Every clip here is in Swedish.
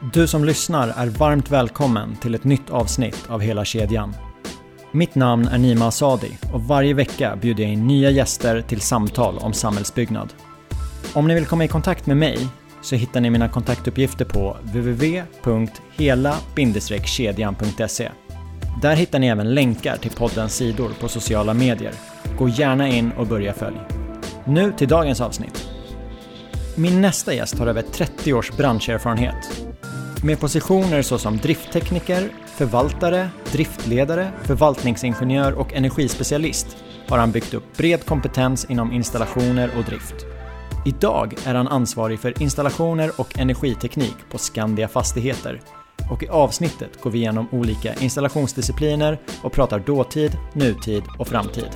Du som lyssnar är varmt välkommen till ett nytt avsnitt av Hela kedjan. Mitt namn är Nima Asadi och varje vecka bjuder jag in nya gäster till samtal om samhällsbyggnad. Om ni vill komma i kontakt med mig så hittar ni mina kontaktuppgifter på www.hela-kedjan.se. Där hittar ni även länkar till poddens sidor på sociala medier. Gå gärna in och börja följ. Nu till dagens avsnitt. Min nästa gäst har över 30 års branscherfarenhet. Med positioner såsom drifttekniker, förvaltare, driftledare, förvaltningsingenjör och energispecialist har han byggt upp bred kompetens inom installationer och drift. Idag är han ansvarig för installationer och energiteknik på Skandia Fastigheter och i avsnittet går vi igenom olika installationsdiscipliner och pratar dåtid, nutid och framtid.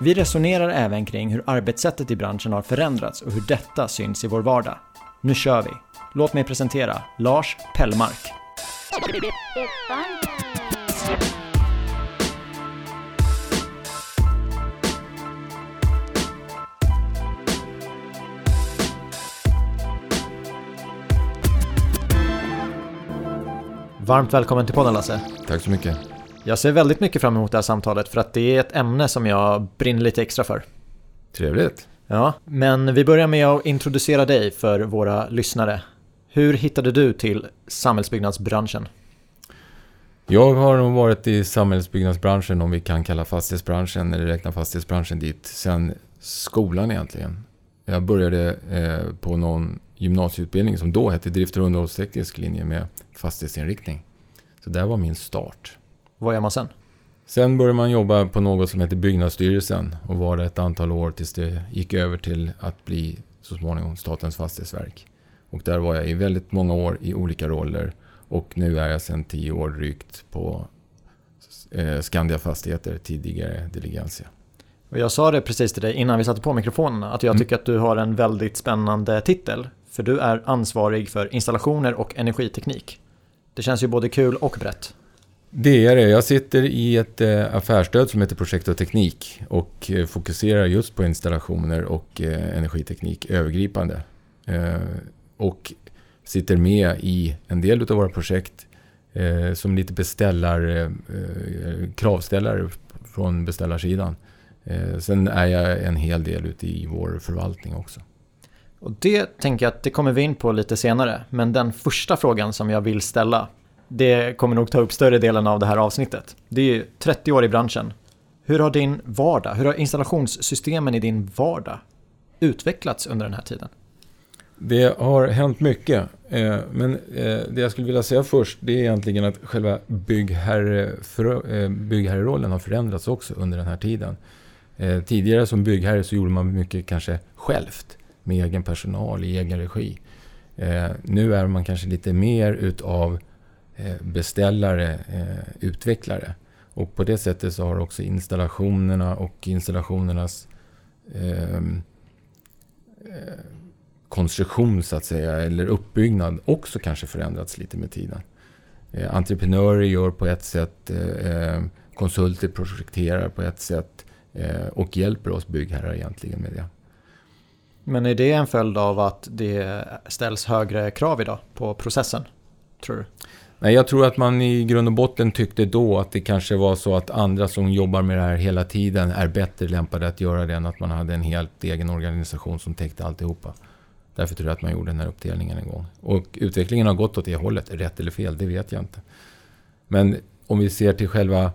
Vi resonerar även kring hur arbetssättet i branschen har förändrats och hur detta syns i vår vardag. Nu kör vi! Låt mig presentera Lars Pellmark. Varmt välkommen till podden Lasse. Tack så mycket. Jag ser väldigt mycket fram emot det här samtalet för att det är ett ämne som jag brinner lite extra för. Trevligt. Ja, men vi börjar med att introducera dig för våra lyssnare. Hur hittade du till samhällsbyggnadsbranschen? Jag har nog varit i samhällsbyggnadsbranschen, om vi kan kalla fastighetsbranschen, eller räkna fastighetsbranschen dit, sen skolan egentligen. Jag började eh, på någon gymnasieutbildning som då hette drift och underhållsteknisk linje med fastighetsinriktning. Så där var min start. Vad gör man sen? Sen började man jobba på något som heter Byggnadsstyrelsen och var det ett antal år tills det gick över till att bli så småningom Statens fastighetsverk. Och där var jag i väldigt många år i olika roller och nu är jag sedan tio år drygt på eh, Skandia Fastigheter, tidigare Diligensia. Och jag sa det precis till dig innan vi satte på mikrofonerna att jag mm. tycker att du har en väldigt spännande titel. För du är ansvarig för installationer och energiteknik. Det känns ju både kul och brett. Det är det. Jag sitter i ett eh, affärsstöd som heter Projekt och teknik och eh, fokuserar just på installationer och eh, energiteknik övergripande. Och sitter med i en del av våra projekt eh, som lite beställare, eh, kravställare från beställarsidan. Eh, sen är jag en hel del ute i vår förvaltning också. Och det tänker jag att det kommer vi in på lite senare. Men den första frågan som jag vill ställa det kommer nog ta upp större delen av det här avsnittet. Det är 30 år i branschen. Hur har din vardag, hur har installationssystemen i din vardag utvecklats under den här tiden? Det har hänt mycket. Eh, men eh, det jag skulle vilja säga först det är egentligen att själva byggherre, eh, byggherrerollen har förändrats också under den här tiden. Eh, tidigare som byggherre så gjorde man mycket kanske självt med egen personal i egen regi. Eh, nu är man kanske lite mer utav Eh, beställare, eh, utvecklare. Och på det sättet så har också installationerna och installationernas ehm, eh, konstruktion så att säga, eller uppbyggnad också kanske förändrats lite med tiden. Eh, entreprenörer gör på ett sätt, eh, konsulter projekterar på ett sätt eh, och hjälper oss byggherrar egentligen med det. Men är det en följd av att det ställs högre krav idag på processen? Tror du? Nej, jag tror att man i grund och botten tyckte då att det kanske var så att andra som jobbar med det här hela tiden är bättre lämpade att göra det än att man hade en helt egen organisation som täckte alltihopa. Därför tror jag att man gjorde den här uppdelningen en gång. Och utvecklingen har gått åt det hållet. Rätt eller fel, det vet jag inte. Men om vi ser till själva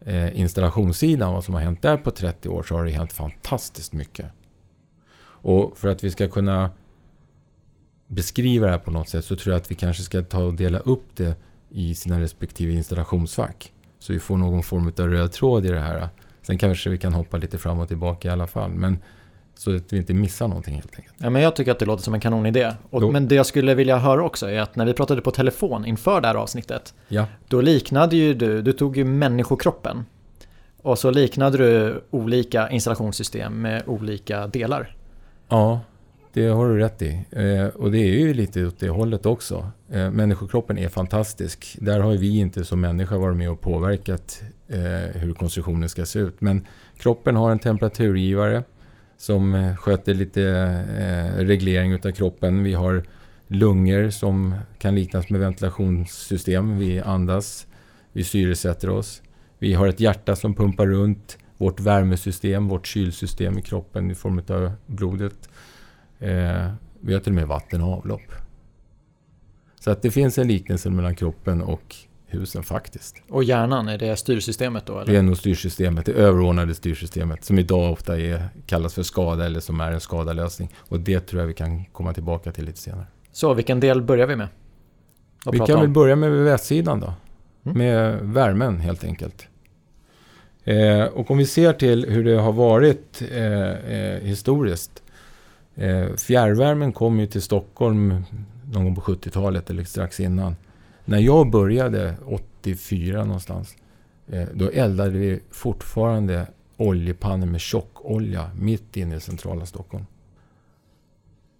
eh, installationssidan, vad som har hänt där på 30 år, så har det hänt fantastiskt mycket. Och för att vi ska kunna beskriva det här på något sätt så tror jag att vi kanske ska ta och dela upp det i sina respektive installationsfack. Så vi får någon form av röd tråd i det här. Sen kanske vi kan hoppa lite fram och tillbaka i alla fall. Men så att vi inte missar någonting helt enkelt. Ja, men jag tycker att det låter som en kanonidé. Och, men det jag skulle vilja höra också är att när vi pratade på telefon inför det här avsnittet. Ja. Då liknade ju du, du tog ju människokroppen. Och så liknade du olika installationssystem med olika delar. Ja, det har du rätt i. Eh, och det är ju lite åt det hållet också. Eh, människokroppen är fantastisk. Där har vi inte som människa varit med och påverkat eh, hur konstruktionen ska se ut. Men kroppen har en temperaturgivare som eh, sköter lite eh, reglering utav kroppen. Vi har lungor som kan liknas med ventilationssystem. Vi andas, vi syresätter oss. Vi har ett hjärta som pumpar runt vårt värmesystem, vårt kylsystem i kroppen i form av blodet. Eh, vi har till och med vatten och avlopp. Så att det finns en liknelse mellan kroppen och husen faktiskt. Och hjärnan, är det styrsystemet då? Eller? Det är nog styrsystemet, det överordnade styrsystemet som idag ofta är, kallas för skada eller som är en skadelösning. Och det tror jag vi kan komma tillbaka till lite senare. Så vilken del börjar vi med? vi kan väl börja med västsidan då. Mm. Med värmen helt enkelt. Eh, och om vi ser till hur det har varit eh, eh, historiskt. Eh, fjärrvärmen kom ju till Stockholm någon gång på 70-talet eller strax innan. När jag började 84 någonstans. Eh, då eldade vi fortfarande oljepannor med tjockolja mitt inne i centrala Stockholm.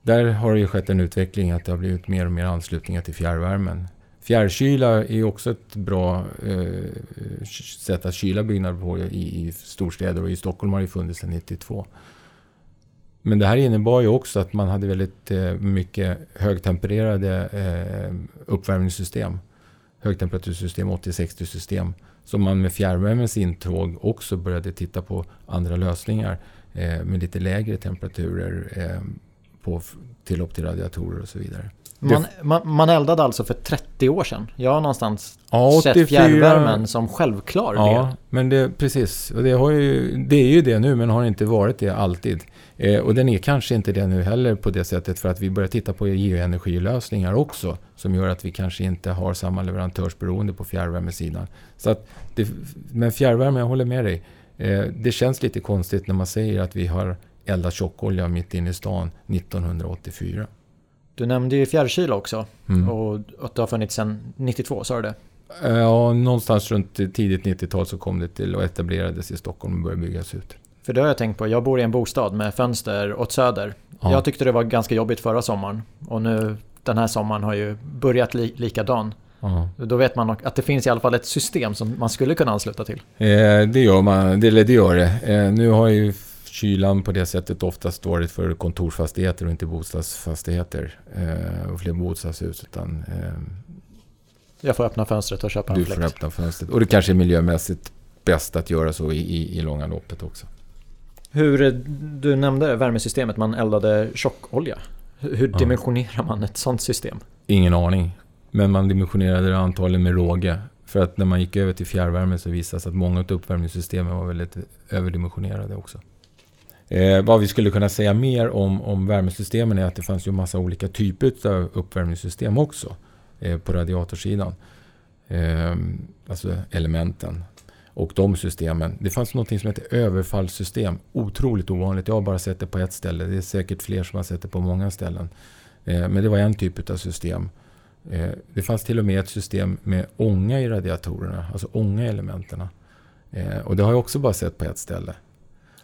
Där har det ju skett en utveckling att det har blivit mer och mer anslutningar till fjärrvärmen. Fjärrkyla är också ett bra eh, sätt att kyla byggnader på i, i storstäder och i Stockholm har det funnits sedan 92. Men det här innebar ju också att man hade väldigt eh, mycket högtempererade eh, uppvärmningssystem. Högtemperatursystem, 80-60 system. Som man med fjärrvärmens intåg också började titta på andra lösningar eh, med lite lägre temperaturer på tillhopp till radiatorer och så vidare. Man, man, man, eldade alltså för 30 år sedan. Jag har någonstans ja, 84, sett fjärrvärmen som självklar ja, del. men det, precis. Och det, ju, det är ju det nu, men har inte varit det alltid. Eh, och den är kanske inte det nu heller på det sättet för att vi börjar titta på geoenergilösningar också. Som gör att vi kanske inte har samma leverantörsberoende på fjärrvärmesidan. Så att det, men fjärrvärme, jag håller med dig. Eh, det känns lite konstigt när man säger att vi har eldat tjockolja mitt inne i stan 1984. Du nämnde ju fjärrkyla också. Mm. Och att det har funnits sedan 92, sa du det? Ja, någonstans runt tidigt 90-tal så kom det till och etablerades i Stockholm och började byggas ut. För det har jag tänkt på. Jag bor i en bostad med fönster åt söder. Ja. Jag tyckte det var ganska jobbigt förra sommaren. Och nu den här sommaren har ju börjat li likadan. Ja. Då vet man att det finns i alla fall ett system som man skulle kunna ansluta till. Eh, det gör man, det, det gör det. Eh, nu har ju kylan på det sättet oftast varit för kontorsfastigheter och inte bostadsfastigheter eh, och flerbostadshus. Utan, eh, jag får öppna fönstret och köpa en fläkt. Du får öppna fönstret. Och det kanske är miljömässigt bäst att göra så i, i, i långa loppet också. Hur, du nämnde värmesystemet, man eldade tjockolja. Hur dimensionerar man ett sånt system? Ingen aning. Men man dimensionerade det antagligen med råge. För att när man gick över till fjärrvärme så visade det sig att många av uppvärmningssystemen var väldigt överdimensionerade också. Eh, vad vi skulle kunna säga mer om, om värmesystemen är att det fanns ju massa olika typer av uppvärmningssystem också eh, på radiatorsidan. Eh, alltså elementen och de systemen. Det fanns något som heter överfallssystem. Otroligt ovanligt. Jag har bara sett det på ett ställe. Det är säkert fler som har sett det på många ställen. Eh, men det var en typ av system. Eh, det fanns till och med ett system med ånga i radiatorerna. Alltså ånga i elementen. Eh, och det har jag också bara sett på ett ställe.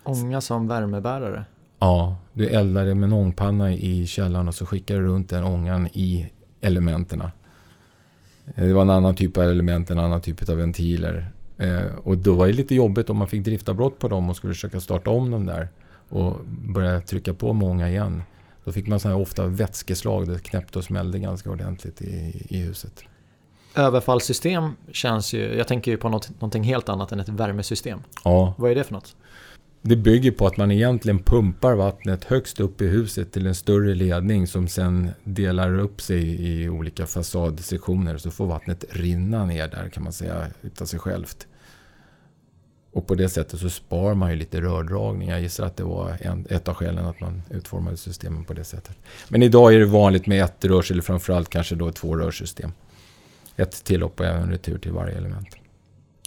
Ånga som värmebärare? Ja, du eldar det med en ångpanna i källaren och så skickar du runt den ångan i elementen. Det var en annan typ av element, en annan typ av ventiler. Eh, och då var det lite jobbigt om man fick driftavbrott på dem och skulle försöka starta om dem där och börja trycka på många igen. Då fick man så här ofta vätskeslag, det knäppte och smällde ganska ordentligt i, i huset. Överfallssystem känns ju, jag tänker ju på något, någonting helt annat än ett värmesystem. Ja. Vad är det för något? Det bygger på att man egentligen pumpar vattnet högst upp i huset till en större ledning som sen delar upp sig i olika fasadsektioner. Så får vattnet rinna ner där kan man säga utav sig självt. Och på det sättet så spar man ju lite rördragning. Jag gissar att det var en, ett av skälen att man utformade systemen på det sättet. Men idag är det vanligt med ett rörs eller framförallt kanske då ett tvårörssystem. Ett tillhopp och en retur till varje element.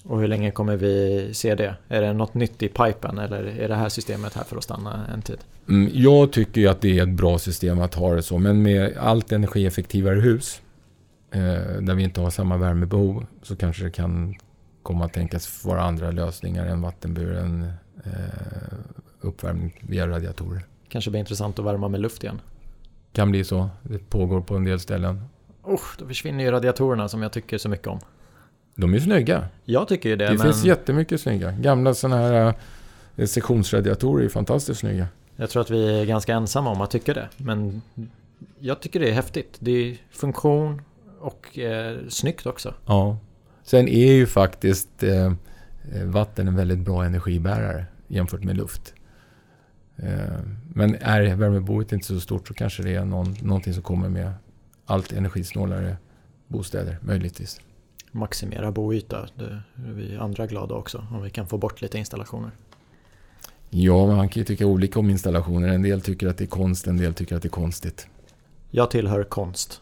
Och hur länge kommer vi se det? Är det något nytt i pipen eller är det här systemet här för att stanna en tid? Mm, jag tycker ju att det är ett bra system att ha det så. Men med allt energieffektivare hus eh, där vi inte har samma värmebehov så kanske det kan komma att tänkas vara andra lösningar än vattenburen eh, uppvärmning via radiatorer. Kanske blir intressant att värma med luft igen? Kan bli så. Det pågår på en del ställen. Usch, då försvinner ju radiatorerna som jag tycker så mycket om. De är snygga. Jag tycker ju det. Det men... finns jättemycket snygga. Gamla sådana här eh, sektionsradiatorer är fantastiskt snygga. Jag tror att vi är ganska ensamma om att tycka det. Men Jag tycker det är häftigt. Det är funktion och eh, snyggt också. Ja. Sen är ju faktiskt eh, vatten en väldigt bra energibärare jämfört med luft. Eh, men är värmeboet inte så stort så kanske det är någon, någonting som kommer med allt energisnålare bostäder möjligtvis. Maximera boyta, det är vi andra glada också om vi kan få bort lite installationer. Ja, man kan ju tycka olika om installationer. En del tycker att det är konst, en del tycker att det är konstigt. Jag tillhör konst.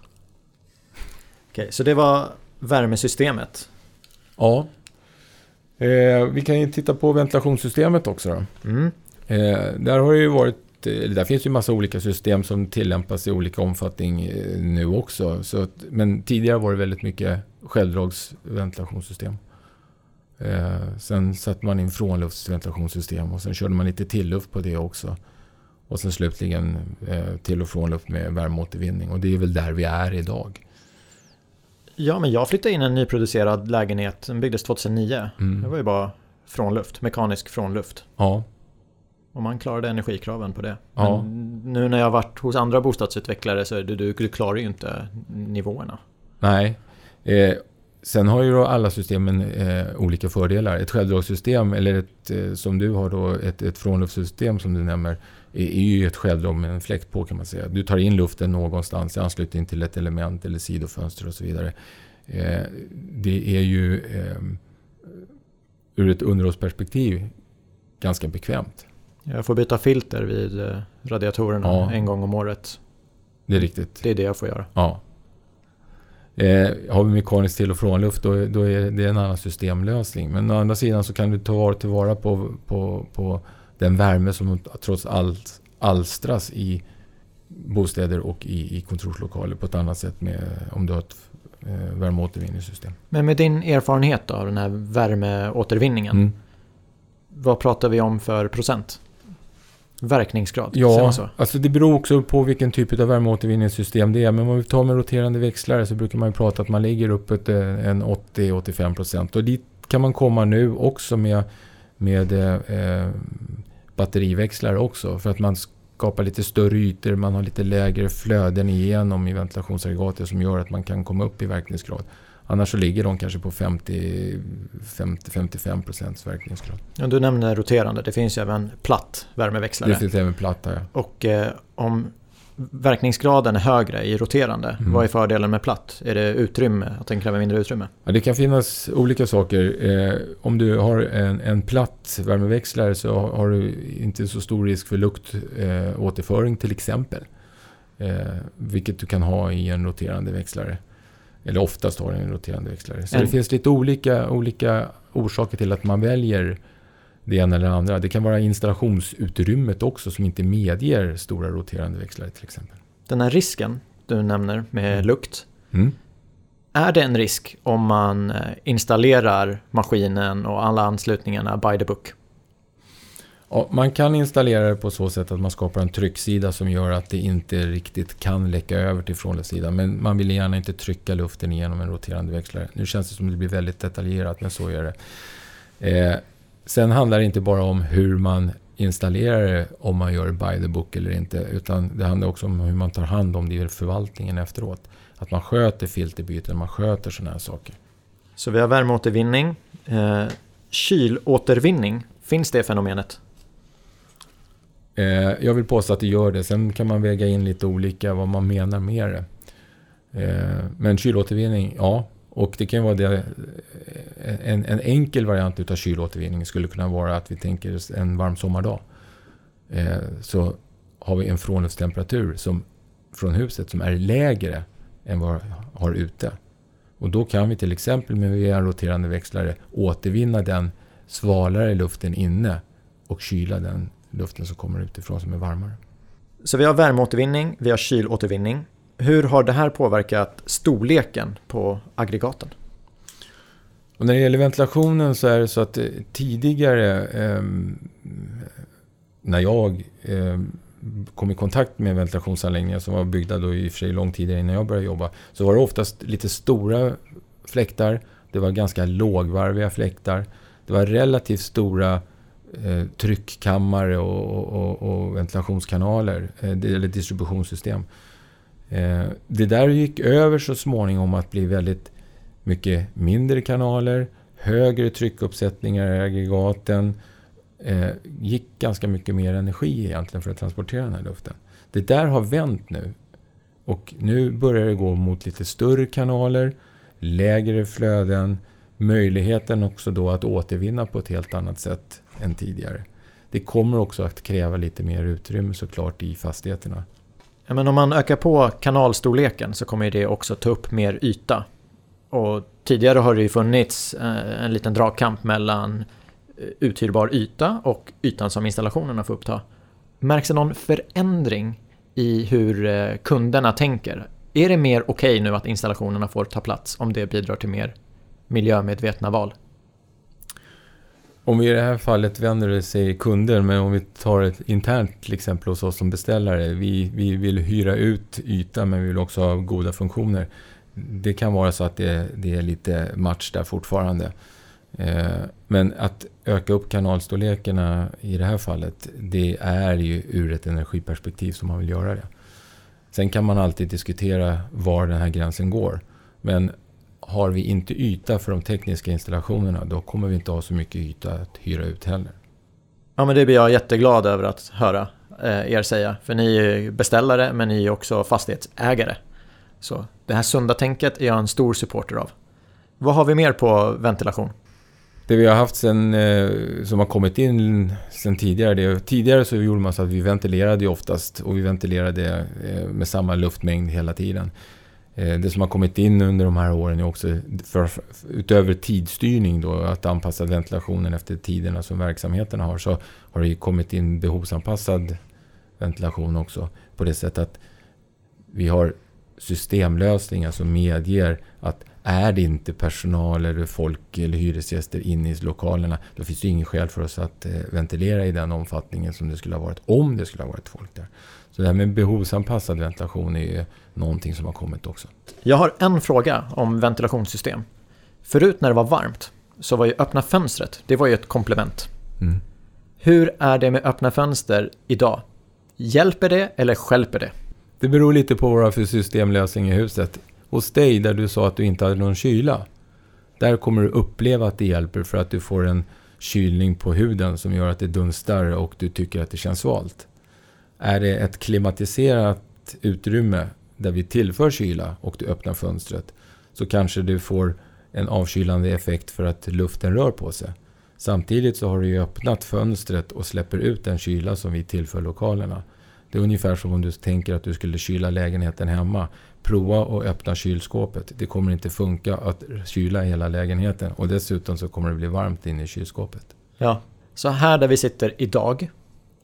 Okej, så det var värmesystemet. Ja. Eh, vi kan ju titta på ventilationssystemet också. Mm. Eh, där har det ju varit där finns ju massa olika system som tillämpas i olika omfattning eh, nu också. Så att, men tidigare var det väldigt mycket självdragsventilationssystem. Eh, sen satte man in frånluftsventilationssystem och sen körde man lite tilluft på det också. Och sen slutligen eh, till och frånluft med värmeåtervinning. Och det är väl där vi är idag. Ja, men jag flyttade in en nyproducerad lägenhet. Den byggdes 2009. Mm. Det var ju bara frånluft, mekanisk frånluft. Ja. Och man klarade energikraven på det. Ja. Men nu när jag har varit hos andra bostadsutvecklare så du, du, du klarar ju inte nivåerna. Nej. Eh, sen har ju då alla systemen eh, olika fördelar. Ett självdragssystem eller ett, eh, som du har då, ett, ett frånluftssystem som du nämner, är, ju ett självdrag med en fläkt på kan man säga. Du tar in luften någonstans i anslutning till ett element eller sidofönster och så vidare. Eh, det är ju eh, ur ett underhållsperspektiv ganska bekvämt. Jag får byta filter vid eh, radiatorerna ja. en gång om året. Det är riktigt. Det är det jag får göra. Ja. Eh, har vi mekaniskt till och frånluft då, då är det en annan systemlösning. Men å andra sidan så kan du ta tillvara på, på, på den värme som trots allt alstras i bostäder och i, i kontorslokaler på ett annat sätt med, om du har ett eh, värmeåtervinningssystem. Men med din erfarenhet av den här värmeåtervinningen. Mm. Vad pratar vi om för procent? verkningsgrad? Ja, alltså det beror också på vilken typ av värmeåtervinningssystem det är. Men om vi tar med roterande växlare så brukar man ju prata att man ligger uppåt eh, en 80-85%. Och dit kan man komma nu också med, med eh, batteriväxlare också. För att man skapar lite större ytor, man har lite lägre flöden igenom i ventilationsaggregatet som gör att man kan komma upp i verkningsgrad. Annars så ligger de kanske på 50-55 procents verkningsgrad. Ja, du nämnde roterande, det finns ju även platt värmeväxlare. Det finns även platt, ja. Och eh, om verkningsgraden är högre i roterande, mm. vad är fördelen med platt? Är det utrymme, att den kräver mindre utrymme? Ja, det kan finnas olika saker. Eh, om du har en, en platt värmeväxlare så har du inte så stor risk för luktåterföring eh, till exempel. Eh, vilket du kan ha i en roterande växlare. Eller oftast har den en roterande växlare. Så mm. det finns lite olika, olika orsaker till att man väljer det ena eller det andra. Det kan vara installationsutrymmet också som inte medger stora roterande växlare till exempel. Den här risken du nämner med mm. lukt. Mm. Är det en risk om man eh, installerar maskinen och alla anslutningarna by the book? Ja, man kan installera det på så sätt att man skapar en trycksida som gör att det inte riktigt kan läcka över till frånluftsidan. Men man vill gärna inte trycka luften igenom en roterande växlare. Nu känns det som att det blir väldigt detaljerat, men så är det. Eh, sen handlar det inte bara om hur man installerar det, om man gör by the book eller inte. Utan det handlar också om hur man tar hand om det i förvaltningen efteråt. Att man sköter filterbyten, man sköter sådana här saker. Så vi har värmeåtervinning. Eh, kylåtervinning, finns det fenomenet? Eh, jag vill påstå att det gör det. Sen kan man väga in lite olika vad man menar med det. Eh, men kylåtervinning, ja. Och det kan vara det. En, en enkel variant utav kylåtervinning skulle kunna vara att vi tänker en varm sommardag. Eh, så har vi en frånluftstemperatur som, från huset som är lägre än vad vi har ute. Och då kan vi till exempel med en roterande växlare återvinna den svalare luften inne och kyla den luften som kommer utifrån som är varmare. Så vi har värmeåtervinning, vi har kylåtervinning. Hur har det här påverkat storleken på aggregaten? Och när det gäller ventilationen så är det så att eh, tidigare eh, när jag eh, kom i kontakt med ventilationsanläggningar som var byggda då i och för sig långt tidigare innan jag började jobba så var det oftast lite stora fläktar. Det var ganska lågvarviga fläktar. Det var relativt stora eh, tryckkammare och, och, och, ventilationskanaler, eh, eller distributionssystem. Eh, det där gick över så småningom att bli väldigt mycket mindre kanaler, högre tryckuppsättningar i aggregaten, eh, gick ganska mycket mer energi egentligen för att transportera den här luften. Det där har vänt nu. Och nu börjar det gå mot lite större kanaler, lägre flöden, möjligheten också då att återvinna på ett helt annat sätt än tidigare. Det kommer också att kräva lite mer utrymme såklart i fastigheterna. Ja, men om man ökar på kanalstorleken så kommer det också ta upp mer yta. Och tidigare har det ju funnits eh, en liten dragkamp mellan eh, uthyrbar yta och ytan som installationerna får uppta. Märks det någon förändring i hur eh, kunderna tänker? Är det mer okej okay nu att installationerna får ta plats om det bidrar till mer miljömedvetna val? Om vi i det här fallet vänder det sig kunder, men om vi tar ett internt till exempel hos oss som beställare. Vi, vi vill hyra ut yta men vi vill också ha goda funktioner. Det kan vara så att det, det är lite match där fortfarande. Eh, men att öka upp kanalstorlekarna i det här fallet, det är ju ur ett energiperspektiv som man vill göra det. Sen kan man alltid diskutera var den här gränsen går. Men har vi inte yta för de tekniska installationerna, då kommer vi inte ha så mycket yta att hyra ut heller. Ja, men det blir jag jätteglad över att höra eh, er säga. För ni är beställare, men ni är också fastighetsägare. Så det här sunda tänket är jag en stor supporter av. Vad har vi mer på ventilation? Det vi har haft sen, eh, som har kommit in sen tidigare. Det, tidigare så gjorde man så att vi ventilerade oftast och vi ventilerade eh, med samma luftmängd hela tiden. Eh, det som har kommit in under de här åren är också, för, utöver tidsstyrning då, att anpassa ventilationen efter tiderna som verksamheterna har, så har det kommit in behovsanpassad ventilation också. På det sättet att vi har systemlösningar som medger att är det inte personal eller folk eller hyresgäster inne i lokalerna, då finns det ingen skäl för oss att eh, ventilera i den omfattningen som det skulle ha varit om det skulle ha varit folk där. Så det här med behovsanpassad ventilation är någonting som har kommit också. Jag har en fråga om ventilationssystem. Förut när det var varmt så var ju öppna fönstret, det var ju ett komplement. Mm. Hur är det med öppna fönster idag? Hjälper det eller skälper det? Det beror lite på vad du har för systemlösning i huset. Hos dig, där du sa att du inte hade någon kyla, där kommer du uppleva att det hjälper för att du får en kylning på huden som gör att det dunstar och du tycker att det känns svalt. Är det ett klimatiserat utrymme där vi tillför kyla och du öppnar fönstret så kanske du får en avkylande effekt för att luften rör på sig. Samtidigt så har du ju öppnat fönstret och släpper ut den kyla som vi tillför lokalerna. Det är ungefär som om du tänker att du skulle kyla lägenheten hemma. Prova att öppna kylskåpet. Det kommer inte funka att kyla hela lägenheten och dessutom så kommer det bli varmt inne i kylskåpet. Ja, så här där vi sitter idag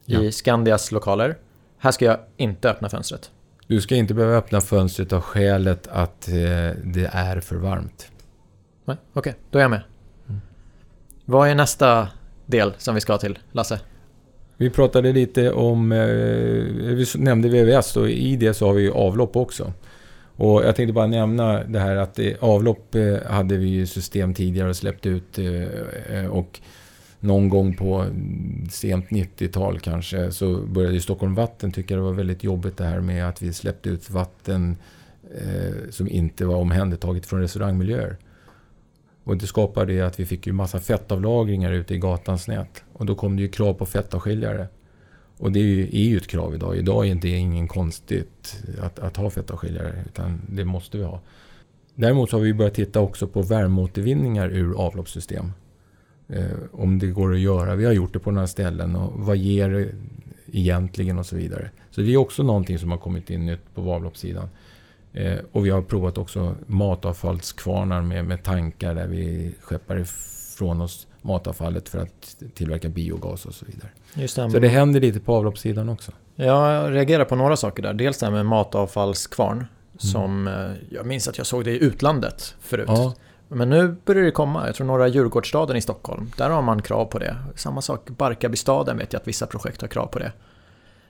i ja. Skandias lokaler här ska jag inte öppna fönstret. Du ska inte behöva öppna fönstret av skälet att eh, det är för varmt. Nej, okej, okay, då är jag med. Mm. Vad är nästa del som vi ska till, Lasse? Vi pratade lite om, eh, vi nämnde VVS och i det så har vi avlopp också. Och jag tänkte bara nämna det här att avlopp eh, hade vi system tidigare och släppte ut eh, och någon gång på mm, sent 90-tal kanske så började ju Stockholm Vatten tycka det var väldigt jobbigt det här med att vi släppte ut vatten eh, som inte var omhändertaget från restaurangmiljöer. Och det skapade det att vi fick ju massa fettavlagringar ute i gatans nät. Och då kom det ju krav på fettavskiljare. Och det är ju, är ju ett krav idag. Idag är det ingen konstigt att, att ha fettavskiljare, utan det måste vi ha. Däremot så har vi börjat titta också på värmeåtervinningar ur avloppssystem. Eh, om det går att göra. Vi har gjort det på några ställen och vad ger det egentligen och så vidare. Så det är också någonting som har kommit in nytt på avloppssidan. Eh, och vi har provat också matavfallskvarnar med, med tankar där vi skeppar ifrån oss matavfallet för att tillverka biogas och så vidare. Just det. Så det händer lite på avloppssidan också. Jag reagerar på några saker där. Dels det här med matavfallskvarn. Mm. Som eh, jag minns att jag såg det i utlandet förut. Ja. Men nu börjar det komma. Jag tror några Djurgårdsstaden i Stockholm. Där har man krav på det. Samma sak Barkarbystaden vet jag att vissa projekt har krav på det.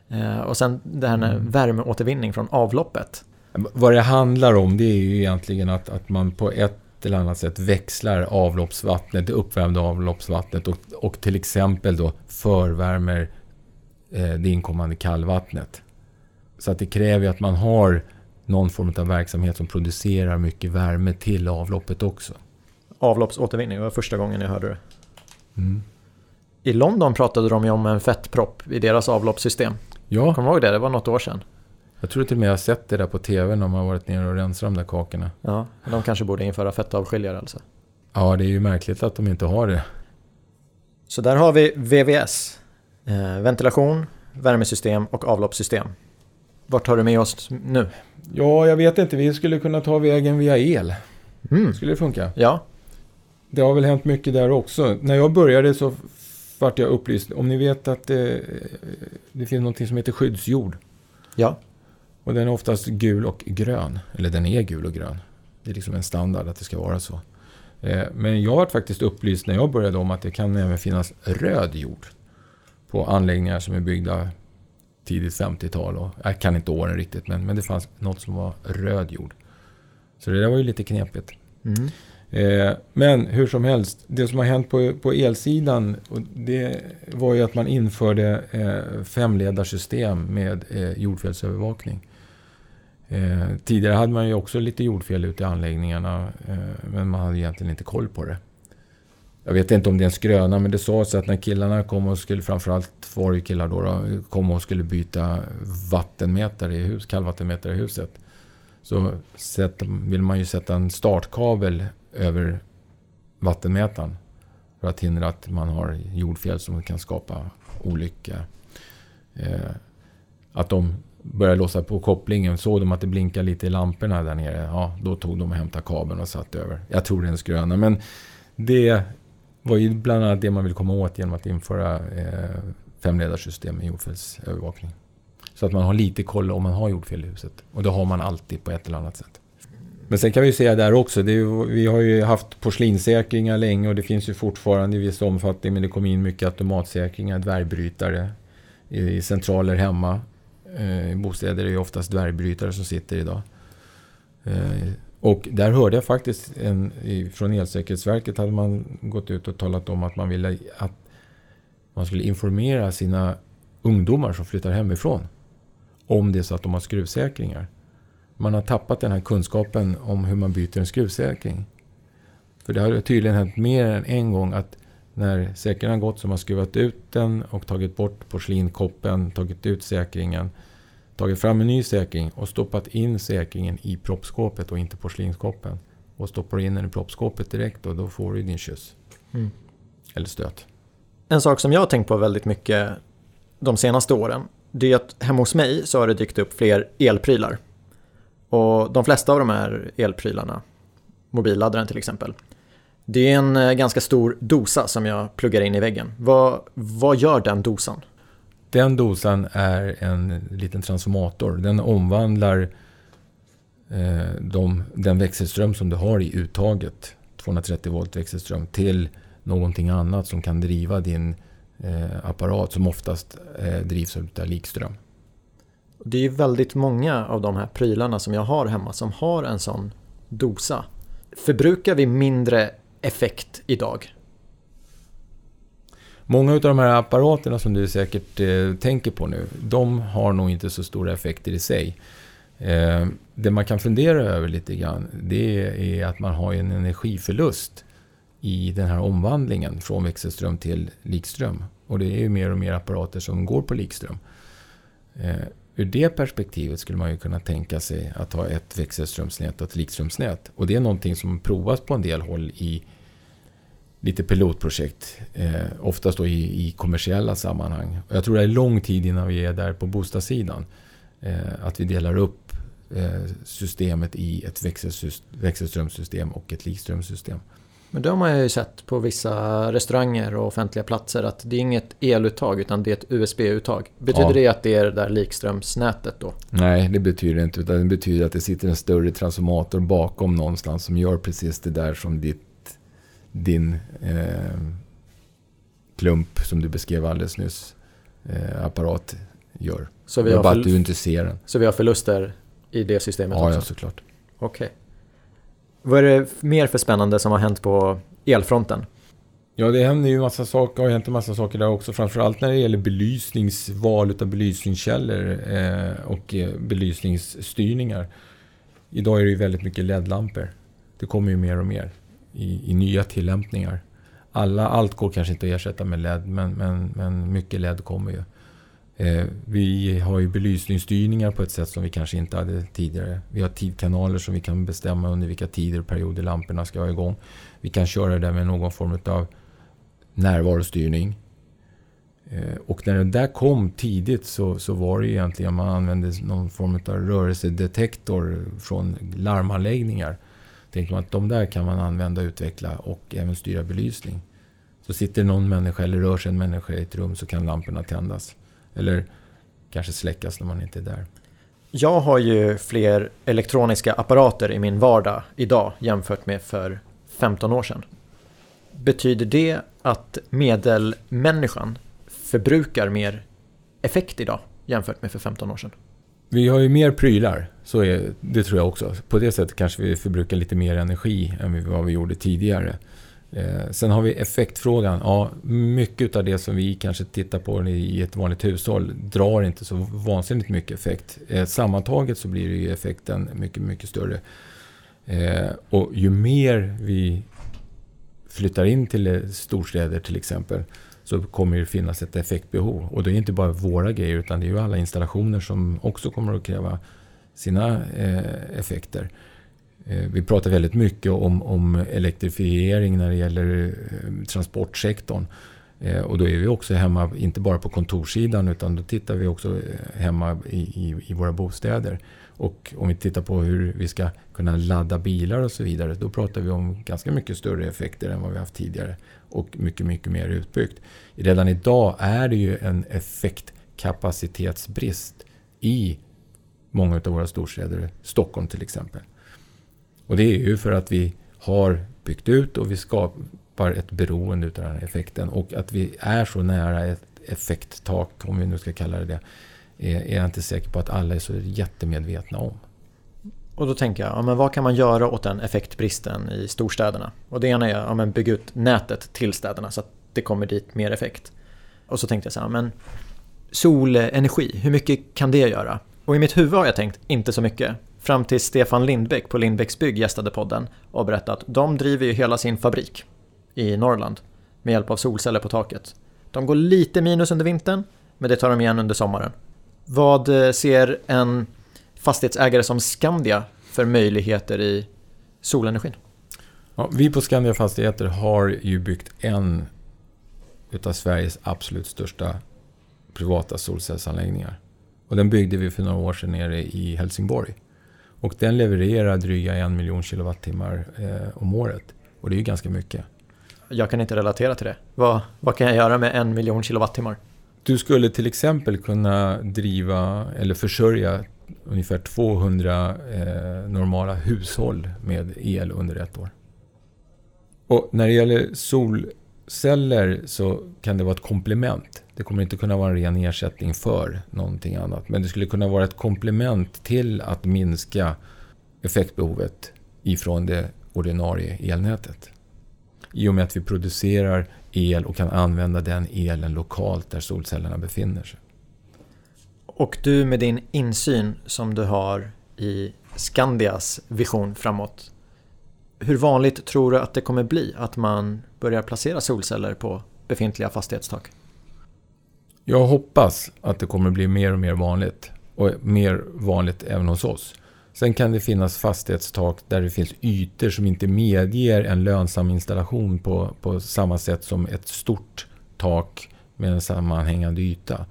Eh, och sen det här med mm. värmeåtervinning från avloppet. Vad det handlar om det är ju egentligen att, att man på ett eller annat sätt växlar avloppsvattnet, det uppvärmda avloppsvattnet och, och till exempel då förvärmer eh, det inkommande kallvattnet. Så att det kräver att man har någon form av verksamhet som producerar mycket värme till avloppet också. Avloppsåtervinning var första gången jag hörde det. Mm. I London pratade de ju om en fettpropp i deras avloppssystem. Ja, Kommer du ihåg det? Det var något år sedan. jag tror till och med jag har sett det där på TV när man har varit nere och rensat de där kakorna. Ja, de kanske borde införa fettavskiljare alltså. Ja, det är ju märkligt att de inte har det. Så där har vi VVS. Eh, ventilation, värmesystem och avloppssystem. Vart tar du med oss nu? Ja, jag vet inte. Vi skulle kunna ta vägen via el. Mm. Skulle det funka? Ja, Det har väl hänt mycket där också. När jag började så vart jag upplyst. Om ni vet att det, det finns något som heter skyddsjord. ja, Och den är oftast gul och grön. Eller den är gul och grön. Det är liksom en standard att det ska vara så. Eh, Men jag var faktiskt upplyst när jag började om att det kan även finnas röd jord. På anläggningar som är byggda tidigt 50-tal. Och jag kan inte åren riktigt men, men det fanns något som var röd jord. Så det där var ju lite knepigt. mm. Eh, Men hur som helst, det som har hänt på, på elsidan det var ju att man införde eh, femledarsystem med eh, jordfelsövervakning. Eh, tidigare hade man ju också lite jordfel ute i anläggningarna men man hade egentligen inte koll på det. Jag vet inte om det är en skröna men det sades att när killarna kom och skulle, framförallt var det ju killar då, då, kom och skulle byta vattenmätare i hus, kallvattenmätare i huset. Så sätt, vill man ju sätta en startkabel över vattenmätaren. För att hindra att man har jordfel som kan skapa olycka. Eh, att de började låsa på kopplingen. Såg de att det blinkade lite i lamporna där nere. Ja, då tog de och hämtade kabeln och satte över. Jag tror det är en skröna. Men det var ju bland annat det man vill komma åt genom att införa eh, femledarsystem i jordfelsövervakning. Så att man har lite koll om man har jordfel i huset. Och det har man alltid på ett eller annat sätt. Men sen kan vi ju säga där också, det är, ju- vi har ju haft porslinssäkringar länge och det finns ju fortfarande i viss omfattning men det kom in mycket automatsäkringar, dvärgbrytare i, i centraler hemma. Eh, I bostäder är det ju oftast dvärgbrytare som sitter idag. Eh, och där hörde jag faktiskt en, från Elsäkerhetsverket hade man gått ut och talat om att man ville att man skulle informera sina ungdomar som flyttar hemifrån om det är så att de har skruvsäkringar. Man har tappat den här kunskapen om hur man byter en skruvsäkring. För det har tydligen hänt mer än en gång att när säkringen har gått så har man skruvat ut den och tagit bort porslinkoppen, tagit ut säkringen, tagit fram en ny säkring och stoppat in säkringen i proppskåpet och inte porslinskoppen. Och stoppar du in den i proppskåpet direkt och då får du din kyss. Mm. Eller stöt. En sak som jag har tänkt på väldigt mycket de senaste åren, det är att hemma hos mig så har det dykt upp fler elprylar. Och de flesta av de här elprylarna, mobilladdaren till exempel, det är en eh, ganska stor dosa som jag pluggar in i väggen. Vad, vad gör den dosan? Den dosan är en liten transformator. Den omvandlar eh, de, den växelström som du har i uttaget, 230 volt växelström, till någonting annat som kan driva din eh, apparat som oftast eh, drivs av likström. Det är ju väldigt många av de här prylarna som jag har hemma som har en sån dosa. Förbrukar vi mindre effekt idag? Många av de här apparaterna som du säkert eh, tänker på nu, de har nog inte så stora effekter i sig. Eh, det man kan fundera över lite grann, det är att man har en energiförlust i den här omvandlingen från växelström till likström. Och det är ju mer och mer apparater som går på likström. Eh, ur det perspektivet skulle man ju kunna tänka sig att ha ett växelströmsnät och ett likströmsnät. Och det är någonting som provas på en del håll i lite pilotprojekt. Eh, oftast då i, i kommersiella sammanhang. Och jag tror det är lång tid innan vi är där på bostadssidan. Eh, att vi delar upp eh, systemet i ett växelströmssystem och ett likströmssystem. Men det har man ju sett på vissa restauranger och offentliga platser att det är inget eluttag utan det är ett USB-uttag. Betyder Ja. det att det är det där likströmsnätet då? Nej, det betyder det inte. Utan det betyder att det sitter en större transformator bakom någonstans som gör precis det där som ditt, din eh, klump som du beskrev alldeles nyss, eh, apparat gör. Så vi, har bara att du inte ser den. så vi har förluster i det systemet Ja, också? ja, såklart. Okej. Vad är det mer för spännande som har hänt på elfronten? Ja, det händer ju massa saker, har hänt en massa saker där också. Framförallt när det gäller belysnings, val av belysningskällor eh, och eh, belysningsstyrningar. Idag är det ju väldigt mycket LED-lampor. Det kommer ju mer och mer i, i nya tillämpningar. Alla, allt går kanske inte att ersätta med LED, men, men, men mycket LED kommer ju. Eh, vi har ju belysningsstyrningar på ett sätt som vi kanske inte hade tidigare. Vi har tidkanaler som vi kan bestämma under vilka tider och perioder lamporna ska vara igång. Vi kan köra det med någon form av närvarostyrning. Eh, och när det där kom tidigt så, så var det ju egentligen man använde någon form av rörelsedetektor från larmanläggningar. Tänker man att de där kan man använda, utveckla och även styra belysning. Så sitter någon människa eller rör sig en människa i ett rum så kan lamporna tändas. Eller kanske släckas när man inte är där. Jag har ju fler elektroniska apparater i min vardag idag jämfört med för 15 år sedan. Betyder det att medelmänniskan förbrukar mer effekt idag jämfört med för 15 år sedan? Vi har ju mer prylar, så är, det tror jag också. På det sättet kanske vi förbrukar lite mer energi än vad vi gjorde tidigare. Eh, sen har vi effektfrågan. Ja, mycket av det som vi kanske tittar på i ett vanligt hushåll drar inte så vansinnigt mycket effekt. Eh, sammantaget så blir ju effekten mycket, mycket större. Eh, och ju mer vi flyttar in till eh, storstäder till exempel så kommer det finnas ett effektbehov. Och det är inte bara våra grejer utan det är ju alla installationer som också kommer att kräva sina eh, effekter. Eh, vi pratar väldigt mycket om, om elektrifiering när det gäller eh, transportsektorn. Eh, och då är vi också hemma, inte bara på kontorssidan, utan då tittar vi också eh, hemma i, i, i, våra bostäder. Och om vi tittar på hur vi ska kunna ladda bilar och så vidare, då pratar vi om ganska mycket större effekter än vad vi haft tidigare. Och mycket, mycket mer utbyggt. Redan idag är det ju en effektkapacitetsbrist i många av våra storstäder, Stockholm till exempel. Och det är ju för att vi har byggt ut och vi skapar ett beroende av den här effekten. Och att vi är så nära ett effekttak, om vi nu ska kalla det det, är jag inte säker på att alla är så jättemedvetna om. Och då tänker jag, ja, men vad kan man göra åt den effektbristen i storstäderna? Och det ena är att ja, bygga ut nätet till städerna så att det kommer dit mer effekt. Och så tänkte jag så här, men solenergi, hur mycket kan det göra? Och i mitt huvud har jag tänkt, inte så mycket. Fram till Stefan Lindbäck på Lindbäcks bygg gästade podden och berättade att de driver ju hela sin fabrik i Norrland med hjälp av solceller på taket. De går lite minus under vintern, men det tar de igen under sommaren. Vad eh, ser en fastighetsägare som Skandia för möjligheter i solenergin? Ja, vi på Skandia Fastigheter har ju byggt en utav Sveriges absolut största privata solcellsanläggningar. Och den byggde vi för några år sedan nere i Helsingborg. Och den levererar dryga en miljon kilowattimmar eh, om året. Och det är ju ganska mycket. Jag kan inte relatera till det. Vad, vad kan jag göra med en miljon kilowattimmar? Du skulle till exempel kunna driva eller försörja ungefär 200 eh, normala hushåll med el under ett år. Och när det gäller solceller så kan det vara ett komplement. Det kommer inte kunna vara en ren ersättning för någonting annat. Men det skulle kunna vara ett komplement till att minska effektbehovet ifrån det ordinarie elnätet. I och med att vi producerar el och kan använda den elen lokalt där solcellerna befinner sig. Och du med din insyn som du har i Skandias vision framåt. Hur vanligt tror du att det kommer bli att man börjar placera solceller på befintliga fastighetstak? Jag hoppas att det kommer bli mer och mer vanligt. Och mer vanligt även hos oss. Sen kan det finnas fastighetstak där det finns ytor som inte medger en lönsam installation på, på samma sätt som ett stort tak med en sammanhängande yta.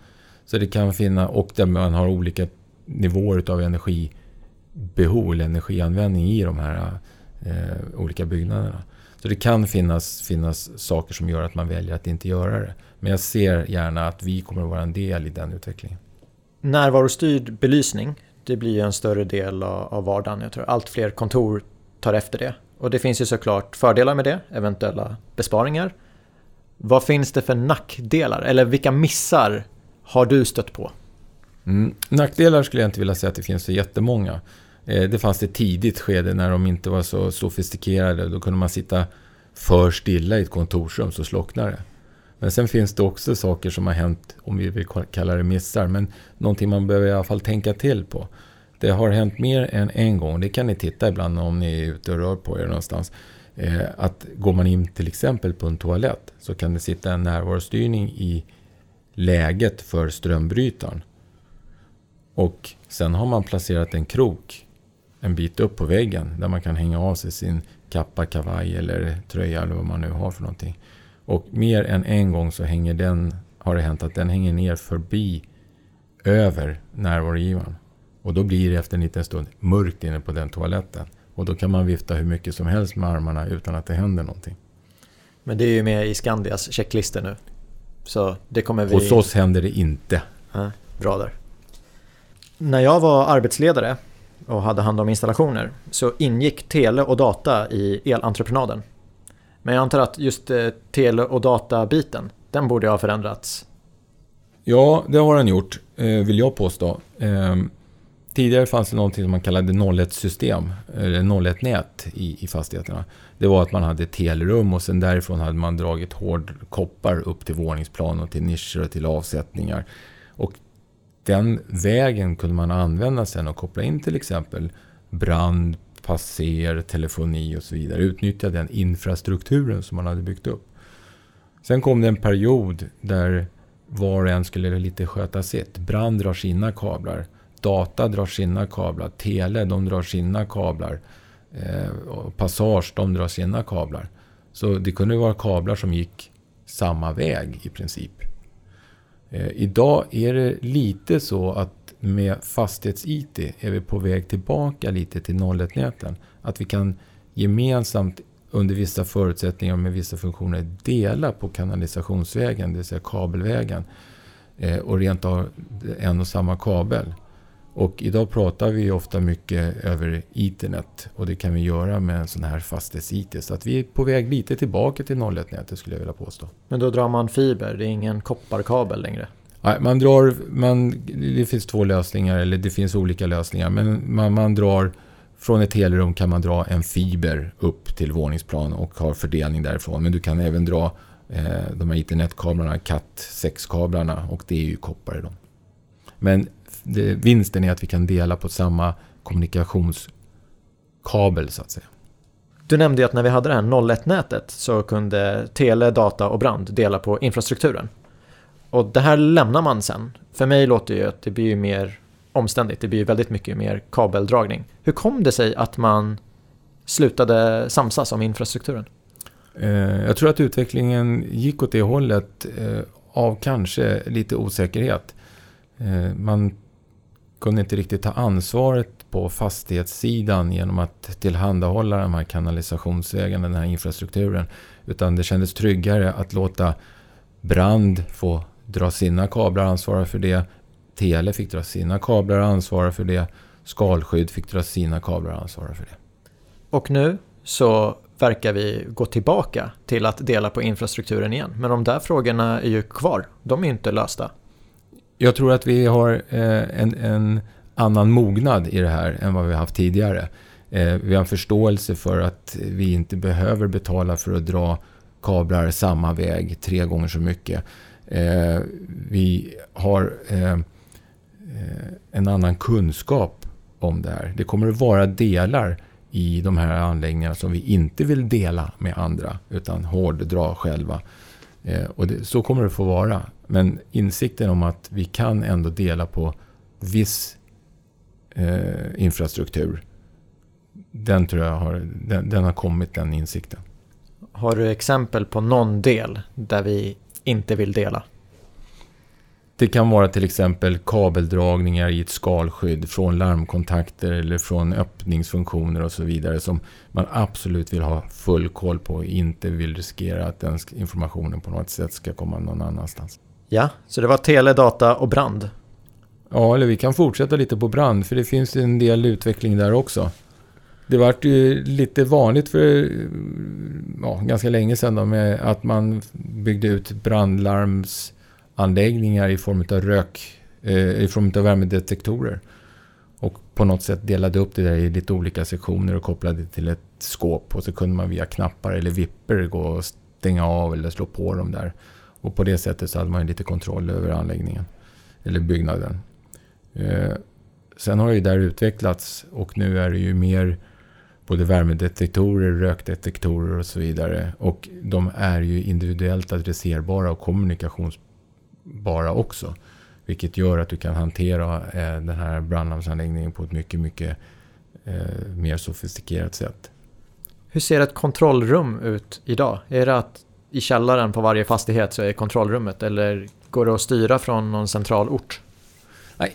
Så det kan finnas, och där man har olika nivåer av energibehov eller energianvändning i de här eh, olika byggnaderna. Så det kan finnas, finnas saker som gör att man väljer att inte göra det. Men jag ser gärna att vi kommer att vara en del i den utvecklingen. Närvarostyrd belysning, det blir ju en större del av vardagen. Jag tror allt fler kontor tar efter det. Och det finns ju såklart fördelar med det, eventuella besparingar. Vad finns det för nackdelar? Eller vilka missar har du stött på? Mm. Nackdelar skulle jag inte vilja säga att det finns så jättemånga. Eh, det fanns ett tidigt skede när de inte var så sofistikerade. Då kunde man sitta för stilla i ett kontorsrum så slocknade det. Men sen finns det också saker som har hänt, om vi vill kalla det missar, men någonting man behöver i alla fall tänka till på. Det har hänt mer än en gång. Det kan ni titta ibland om ni är ute och rör på er någonstans. Eh, att går man in till exempel på en toalett så kan det sitta en närvarostyrning i läget för strömbrytaren. Och sen har man placerat en krok en bit upp på väggen där man kan hänga av sig sin kappa, kavaj eller tröja eller vad man nu har för någonting. Och mer än en gång så hänger den, har det hänt att den hänger ner förbi över närvarogivaren. Och då blir det efter en liten stund mörkt inne på den toaletten. Och då kan man vifta hur mycket som helst med armarna utan att det händer någonting. Men det är ju med i Skandias checklistor nu. Så det kommer vi... Hos oss händer det inte. Ja, bra där. När jag var arbetsledare och hade hand om installationer så ingick tele och data i elentreprenaden. Men jag antar att just eh, tele och data-biten, den borde ha förändrats. Ja, det har den gjort, eh, vill jag påstå. Tidigare fanns det någonting som man kallade 01-system, eller 01-nät i, i fastigheterna. Det var att man hade telrum telerum och sen därifrån hade man dragit hård koppar upp till våningsplan och till nischer och till avsättningar. Och den vägen kunde man använda sen och koppla in till exempel brand, passer, telefoni och så vidare. Utnyttja den infrastrukturen som man hade byggt upp. Sen kom det en period där var och en skulle lite sköta sitt. Brand drar sina kablar. Data drar sina kablar. Tele, de drar sina kablar. Eh, passage, de drar sina kablar. Så det kunde vara kablar som gick samma väg i princip. Eh, idag är det lite så att med fastighets-IT är vi på väg tillbaka lite till 01-näten. Att vi kan gemensamt under vissa förutsättningar och med vissa funktioner dela på kanalisationsvägen, det vill säga kabelvägen. Eh, och rent av en och samma kabel. Och idag pratar vi ofta mycket över internet och det kan vi göra med en sån här fastighets-IT. Så att vi är på väg lite tillbaka till 01-nätet skulle jag vilja påstå. Men då drar man fiber, det är ingen kopparkabel längre? Nej, man drar, man, det finns två lösningar, eller det finns olika lösningar. Men man, man drar, från ett helrum kan man dra en fiber upp till våningsplan och har fördelning därifrån. Men du kan även dra eh, de här internetkablarna, CAT6-kablarna och det är ju koppar i dem. Men det, vinsten är att vi kan dela på samma kommunikationskabel så att säga. Du nämnde ju att när vi hade det här 01-nätet så kunde tele, data och brand dela på infrastrukturen. Och det här lämnar man sen. För mig låter det ju att det blir mer omständigt. Det blir väldigt mycket mer kabeldragning. Hur kom det sig att man slutade samsas om infrastrukturen? Eh, jag tror att utvecklingen gick åt det hållet eh, av kanske lite osäkerhet. Eh, man kunde inte riktigt ta ansvaret på fastighetssidan genom att tillhandahålla de här kanalisationsvägarna, den här infrastrukturen. Utan det kändes tryggare att låta brand få dra sina kablar och ansvara för det. Tele fick dra sina kablar och ansvara för det. Skalskydd fick dra sina kablar och ansvara för det. Och nu så verkar vi gå tillbaka till att dela på infrastrukturen igen. Men de där frågorna är ju kvar. De är inte lösta. Jag tror att vi har eh, en, en annan mognad i det här än vad vi har haft tidigare. Eh, vi har en förståelse för att vi inte behöver betala för att dra kablar samma väg tre gånger så mycket. Eh, vi har en annan kunskap om det här. Det kommer att vara delar i de här anläggningarna som vi inte vill dela med andra utan hårddra själva. Eh, och det, så kommer det få vara. Men insikten om att vi kan ändå dela på viss eh, infrastruktur. Den tror jag har, den, den har kommit, den insikten. Har du exempel på någon del där vi inte vill dela? Det kan vara till exempel kabeldragningar i ett skalskydd från larmkontakter eller från öppningsfunktioner och så vidare som man absolut vill ha full koll på och inte vill riskera att den informationen på något sätt ska komma någon annanstans. Ja, så det var tele, data och brand. Ja, eller vi kan fortsätta lite på brand, för det finns en del utveckling där också. Det vart ju lite vanligt för ja, ganska länge sedan då, med att man byggde ut anläggningar i form av rök, eh, i form av värmedetektorer. Och på något sätt delade upp det där i lite olika sektioner och kopplade till ett skåp. Och så kunde man via knappar eller vipper gå och stänga av eller slå på dem där. Och på det sättet så hade man lite kontroll över anläggningen. Eller byggnaden. Eh, sen har ju där utvecklats och nu är det ju mer både värmedetektorer, rökdetektorer och så vidare. Och de är ju individuellt adresserbara och kommunikationsbara också. Vilket gör att du kan hantera eh, den här brandlarmsanläggningen på ett mycket, mycket eh, mer sofistikerat sätt. Hur ser ett kontrollrum ut idag? Är det att i källaren på varje fastighet så är kontrollrummet eller går det att styra från någon central ort?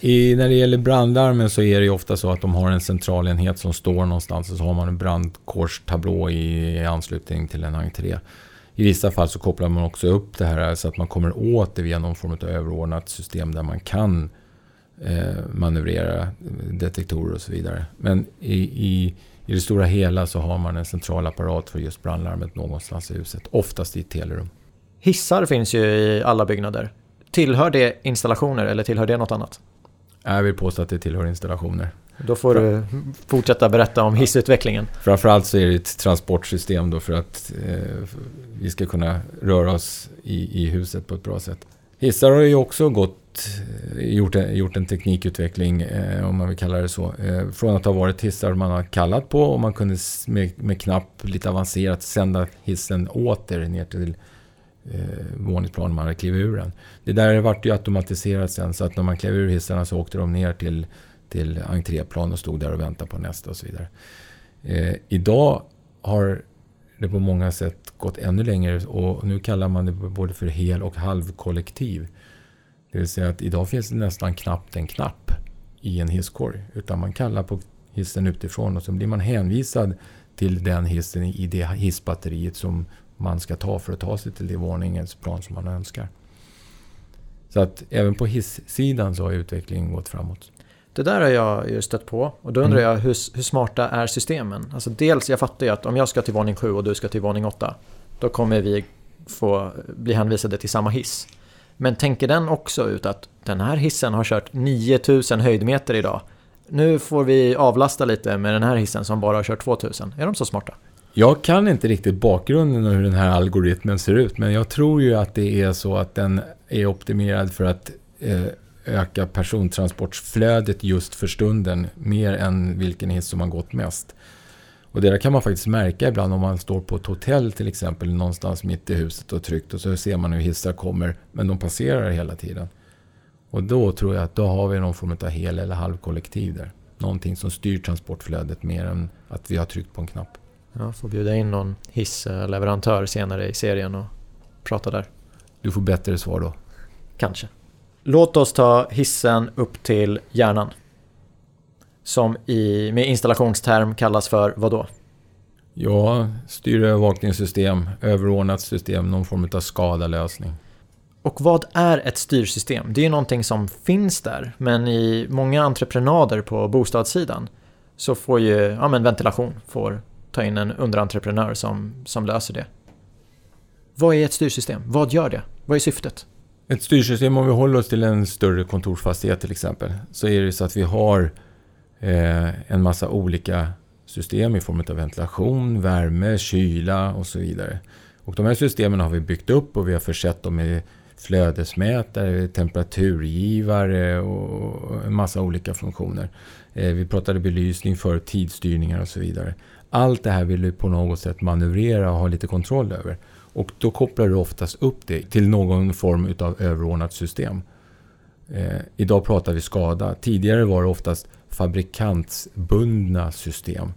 I, när det gäller brandlarmen så är det ju ofta så att de har en centralenhet som står någonstans och så har man en brandkårstablå i, i anslutning till en entré. I vissa fall så kopplar man också upp det här så att man kommer åt det via någon form av överordnat system där man kan eh, manövrera detektorer och så vidare. Men i, i, i det stora hela så har man en central apparat för just brandlarmet någonstans i huset. Oftast i ett telerum. Hissar finns ju i alla byggnader. Tillhör det installationer eller tillhör det något annat? Jag vill påstå att det tillhör installationer. Då får du fortsätta berätta om hissutvecklingen. Framförallt så är det ett transportsystem då för att eh, vi ska kunna röra oss i, i huset på ett bra sätt. Hissar har ju också gått, eh, gjort, en, gjort en teknikutveckling, eh, om man vill kalla det så. Eh, från att ha varit hissar man har kallat på och man kunde med, med knapp lite avancerat sända hissen åter ner till eh, våningsplan man hade klivit ur den. Det där vart ju automatiserat sen så att när man klev ur hissarna så åkte de ner till, till entréplan och stod där och väntade på nästa och så vidare. Eh, idag har det på många sätt gått ännu längre och nu kallar man det både för hel och halvkollektiv. Det vill säga att idag finns det nästan knappt en knapp i en hisskorg. Utan man kallar på hissen utifrån och så blir man hänvisad till den hissen i det hissbatteriet som man ska ta för att ta sig till det våningens plan som man önskar. Så att även på hissidan så har utvecklingen gått framåt. Det där har jag ju stött på och då undrar mm. jag hur, hur, smarta är systemen? Alltså dels, jag fattar ju att om jag ska till våning 7 och du ska till våning 8 då kommer vi få bli hänvisade till samma hiss. Men tänker den också ut att den här hissen har kört 9000 höjdmeter idag. Nu får vi avlasta lite med den här hissen som bara har kört 2000. Är de så smarta? Jag kan inte riktigt bakgrunden och hur den här algoritmen ser ut, men jag tror ju att det är så att den är optimerad för att eh, öka persontransportflödet just för stunden, mer än vilken hiss som har gått mest. Och det där kan man faktiskt märka ibland om man står på ett hotell till exempel någonstans mitt i huset och tryckt och så ser man hur hissar kommer, men de passerar hela tiden. Och då tror jag att då har vi någon form av hel eller halvkollektiv där. Någonting som styr transportflödet mer än att vi har tryckt på en knapp. Ja, får bjuda in någon hissleverantör senare i serien och prata där. Du får bättre svar då. Kanske. Låt oss ta hissen upp till hjärnan. Som i, med installationsterm kallas för vad då? Ja, styrövervakningssystem, överordnat system, någon form av skadalösning. Och vad är ett styrsystem? Det är ju någonting som finns där, men i många entreprenader på bostadssidan så får ju ja, men ventilation får ta in en underentreprenör som, som löser det. Vad är ett styrsystem? Vad gör det? Vad är syftet? Ett styrsystem, om vi håller oss till en större kontorsfastighet till exempel, så är det så att vi har eh, en massa olika system i form av ventilation, värme, kyla och så vidare. Och de här systemen har vi byggt upp och vi har försett dem med flödesmätare, temperaturgivare och en massa olika funktioner. Eh, vi pratade belysning för tidsstyrningar och så vidare. Allt det här vill vi på något sätt manövrera och ha lite kontroll över. Och då kopplar du oftast upp det till någon form av överordnat system. Eh, idag pratar vi skada. Tidigare var det oftast fabrikantsbundna system.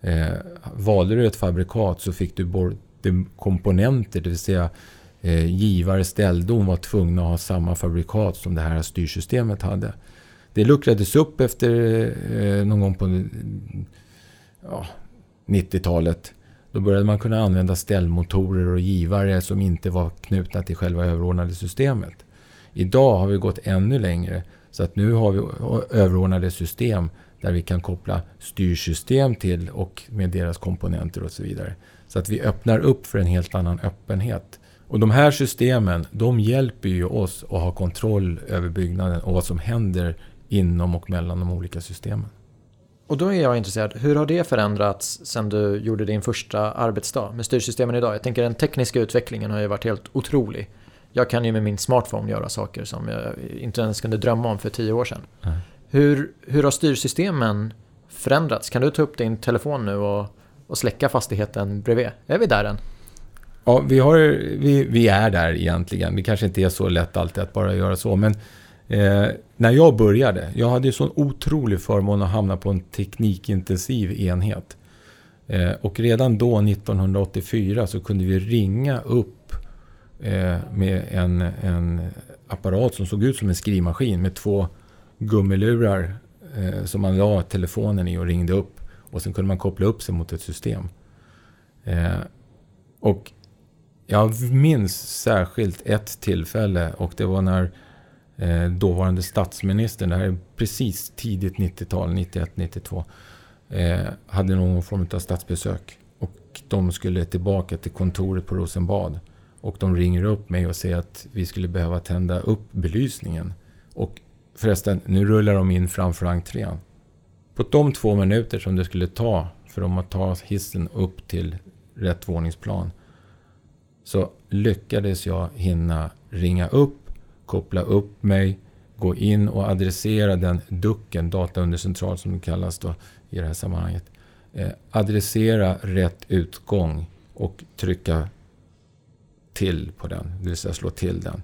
Eh, valde du ett fabrikat så fick du både komponenter, det vill säga eh, givare, ställdom var tvungna att ha samma fabrikat som det här styrsystemet hade. Det luckrades upp efter eh, någon gång på ja, 90-talet. Då började man kunna använda ställmotorer och givare som inte var knutna till själva överordnade systemet. Idag har vi gått ännu längre. Så att nu har vi överordnade system där vi kan koppla styrsystem till och med deras komponenter och så vidare. Så att vi öppnar upp för en helt annan öppenhet. Och de här systemen, de hjälper ju oss att ha kontroll över byggnaden och vad som händer inom och mellan de olika systemen. Och då är jag intresserad, hur har det förändrats sen du gjorde din första arbetsdag med styrsystemen idag? Jag tänker den tekniska utvecklingen har ju varit helt otrolig. Jag kan ju med min smartphone göra saker som jag inte ens kunde drömma om för tio år sedan. Mm. Hur, hur har styrsystemen förändrats? Kan du ta upp din telefon nu och, och släcka fastigheten bredvid? Är vi där än? Ja, vi, har, vi, vi är där egentligen. Det kanske inte är så lätt alltid att bara göra så. Men eh, när jag började, jag hade ju sån otrolig förmån att hamna på en teknikintensiv enhet. Eh, och redan då, 1984, så kunde vi ringa upp eh, med en, en apparat som såg ut som en skrivmaskin med två gummilurar eh, som man la telefonen i och ringde upp. Och sen kunde man koppla upp sig mot ett system. Eh, och jag minns särskilt ett tillfälle och det var när eh, dåvarande statsministern, det här är precis tidigt 90-tal, 91-92, eh, hade någon form av statsbesök. Och de skulle tillbaka till kontoret på Rosenbad. Och de ringer upp mig och säger att vi skulle behöva tända upp belysningen. Och förresten, nu rullar de in framför entrén. På de två minuter som det skulle ta för dem att ta hissen upp till rätt våningsplan så lyckades jag hinna ringa upp, koppla upp mig, gå in och adressera den ducken, dataundercentral som det kallas då i det här sammanhanget. Eh, adressera rätt utgång och trycka till på den, det vill säga slå till den.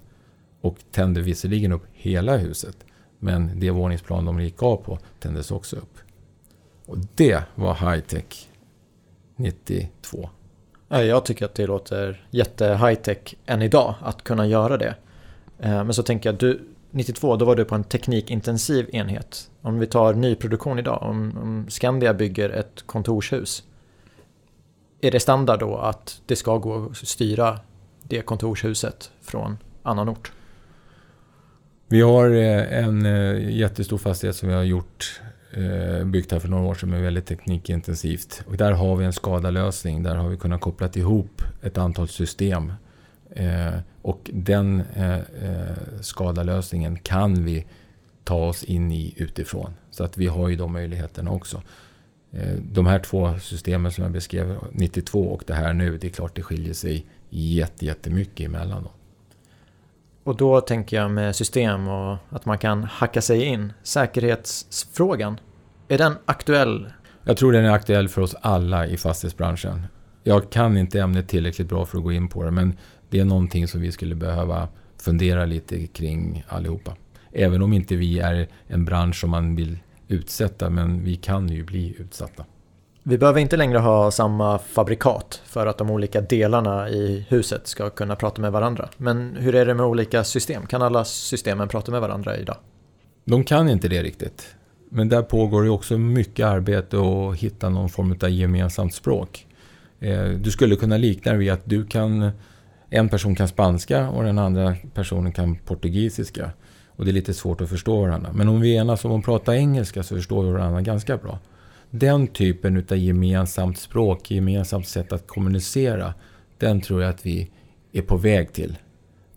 Och tände visserligen upp hela huset, men det våningsplan de gick av på tändes också upp. Och det var high-tech 92. Jag tycker att det låter jätte high-tech än idag att kunna göra det. Eh, men så tänker jag, du, 92 då var du på en teknikintensiv enhet. Om vi tar nyproduktion idag, om, om Skandia bygger ett kontorshus. Är det standard då att det ska gå att styra det kontorshuset från annan ort? Vi har eh, en eh, jättestor fastighet som vi har gjort byggt här för några år sedan är väldigt teknikintensivt. Och där har vi en skadalösning. Där har vi kunnat koppla ihop ett antal system. Eh, och den eh, skadalösningen kan vi ta oss in i utifrån. Så att vi har ju de möjligheterna också. De här två systemen som jag beskrev, 92 och det här nu, det är klart det skiljer sig jättemycket emellan. Då. Och då tänker jag med system och att man kan hacka sig in. Säkerhetsfrågan, är den aktuell? Jag tror den är aktuell för oss alla i fastighetsbranschen. Jag kan inte ämnet tillräckligt bra för att gå in på det, men det är någonting som vi skulle behöva fundera lite kring allihopa. Även om inte vi är en bransch som man vill utsätta, men vi kan ju bli utsatta. Vi behöver inte längre ha samma fabrikat för att de olika delarna i huset ska kunna prata med varandra. Men hur är det med olika system? Kan alla systemen prata med varandra idag? De kan inte det riktigt. Men där pågår ju också mycket arbete att hitta någon form av gemensamt språk. Eh, du skulle kunna likna det vid att du kan, en person kan spanska och den andra personen kan portugisiska. Och det är lite svårt att förstå varandra. Men om vi enas om att prata engelska så förstår vi varandra ganska bra. Den typen av gemensamt språk, gemensamt sätt att kommunicera, den tror jag att vi är på väg till.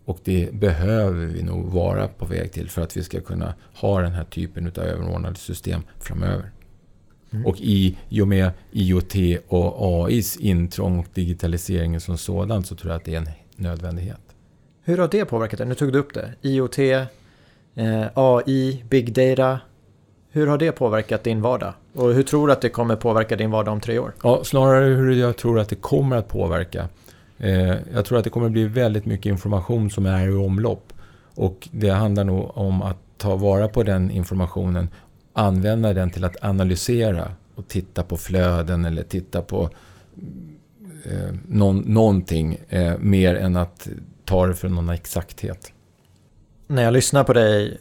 Och det behöver vi nog vara på väg till för att vi ska kunna ha den här typen av överordnade system framöver. Mm. Och i, i och med IoT och AIs intrång och digitaliseringen som sådan så tror jag att det är en nödvändighet. Hur har det påverkat dig? Nu tog du upp det. IoT, eh, AI, big data. Hur har det påverkat din vardag? Och hur tror du att det kommer påverka din vardag om tre år? Ja, snarare hur jag tror att det kommer att påverka. Eh, jag tror att det kommer att bli väldigt mycket information som är i omlopp. Och det handlar nog om att ta vara på den informationen, använda den till att analysera och titta på flöden eller titta på eh, någon, någonting eh, mer än att ta det för någon exakthet. När jag lyssnar på dig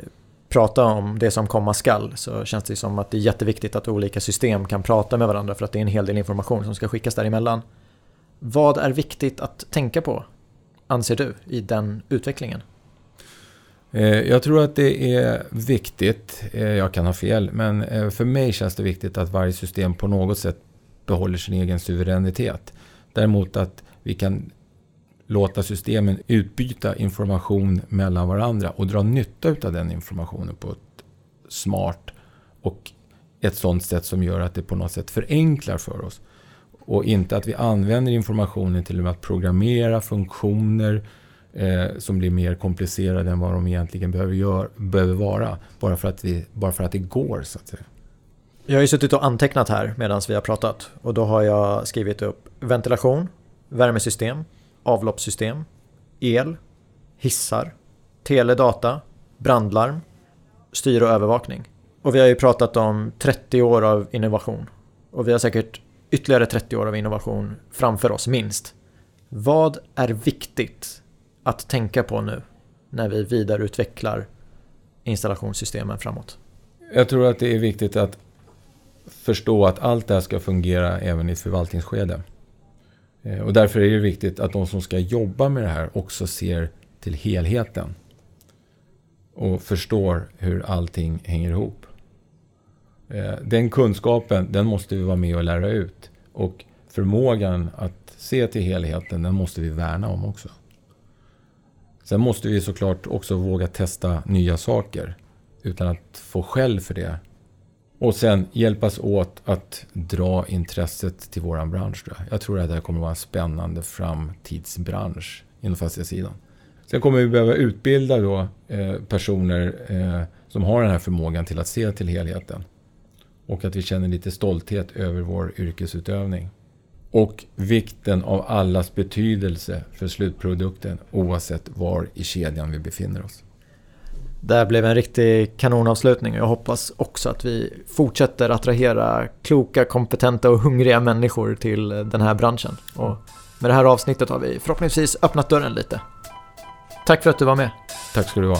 prata om det som komma skall så känns det som att det är jätteviktigt att olika system kan prata med varandra för att det är en hel del information som ska skickas däremellan. Vad är viktigt att tänka på, anser du, i den utvecklingen? Eh, jag tror att det är viktigt, eh, jag kan ha fel, men eh, för mig känns det viktigt att varje system på något sätt behåller sin egen suveränitet. Däremot att vi kan låta systemen utbyta information mellan varandra och dra nytta av den informationen på ett smart och ett sådant sätt som gör att det på något sätt förenklar för oss. Och inte att vi använder informationen till att programmera funktioner eh, som blir mer komplicerade än vad de egentligen behöver, gör, behöver vara. Bara för, att vi, bara för att det går, så att säga. Jag har ju suttit och antecknat här medan vi har pratat och då har jag skrivit upp ventilation, värmesystem, avloppssystem, el, hissar, teledata, brandlarm, styr och övervakning. Och vi har ju pratat om 30 år av innovation. Och vi har säkert ytterligare 30 år av innovation framför oss, minst. Vad är viktigt att tänka på nu när vi vidareutvecklar installationssystemen framåt? Jag tror att det är viktigt att förstå att allt det här ska fungera även i ett förvaltningsskede. Eh, och därför är det viktigt att de som ska jobba med det här också ser till helheten. Och förstår hur allting hänger ihop. Eh, den kunskapen, den måste vi vara med och lära ut. Och förmågan att se till helheten, den måste vi värna om också. Sen måste vi såklart också våga testa nya saker utan att få skäll för det. Och sen hjälpas åt att dra intresset till våran bransch. Jag tror att det här kommer att vara en spännande framtidsbransch inom fastighetssidan. Sen kommer vi behöva utbilda då, eh, personer eh, som har den här förmågan till att se till helheten. Och att vi känner lite stolthet över vår yrkesutövning. Och vikten av allas betydelse för slutprodukten oavsett var i kedjan vi befinner oss. Det här blev en riktig kanonavslutning och jag hoppas också att vi fortsätter attrahera kloka, kompetenta och hungriga människor till den här branschen. Och med det här avsnittet har vi förhoppningsvis öppnat dörren lite. Tack för att du var med. Tack ska du ha.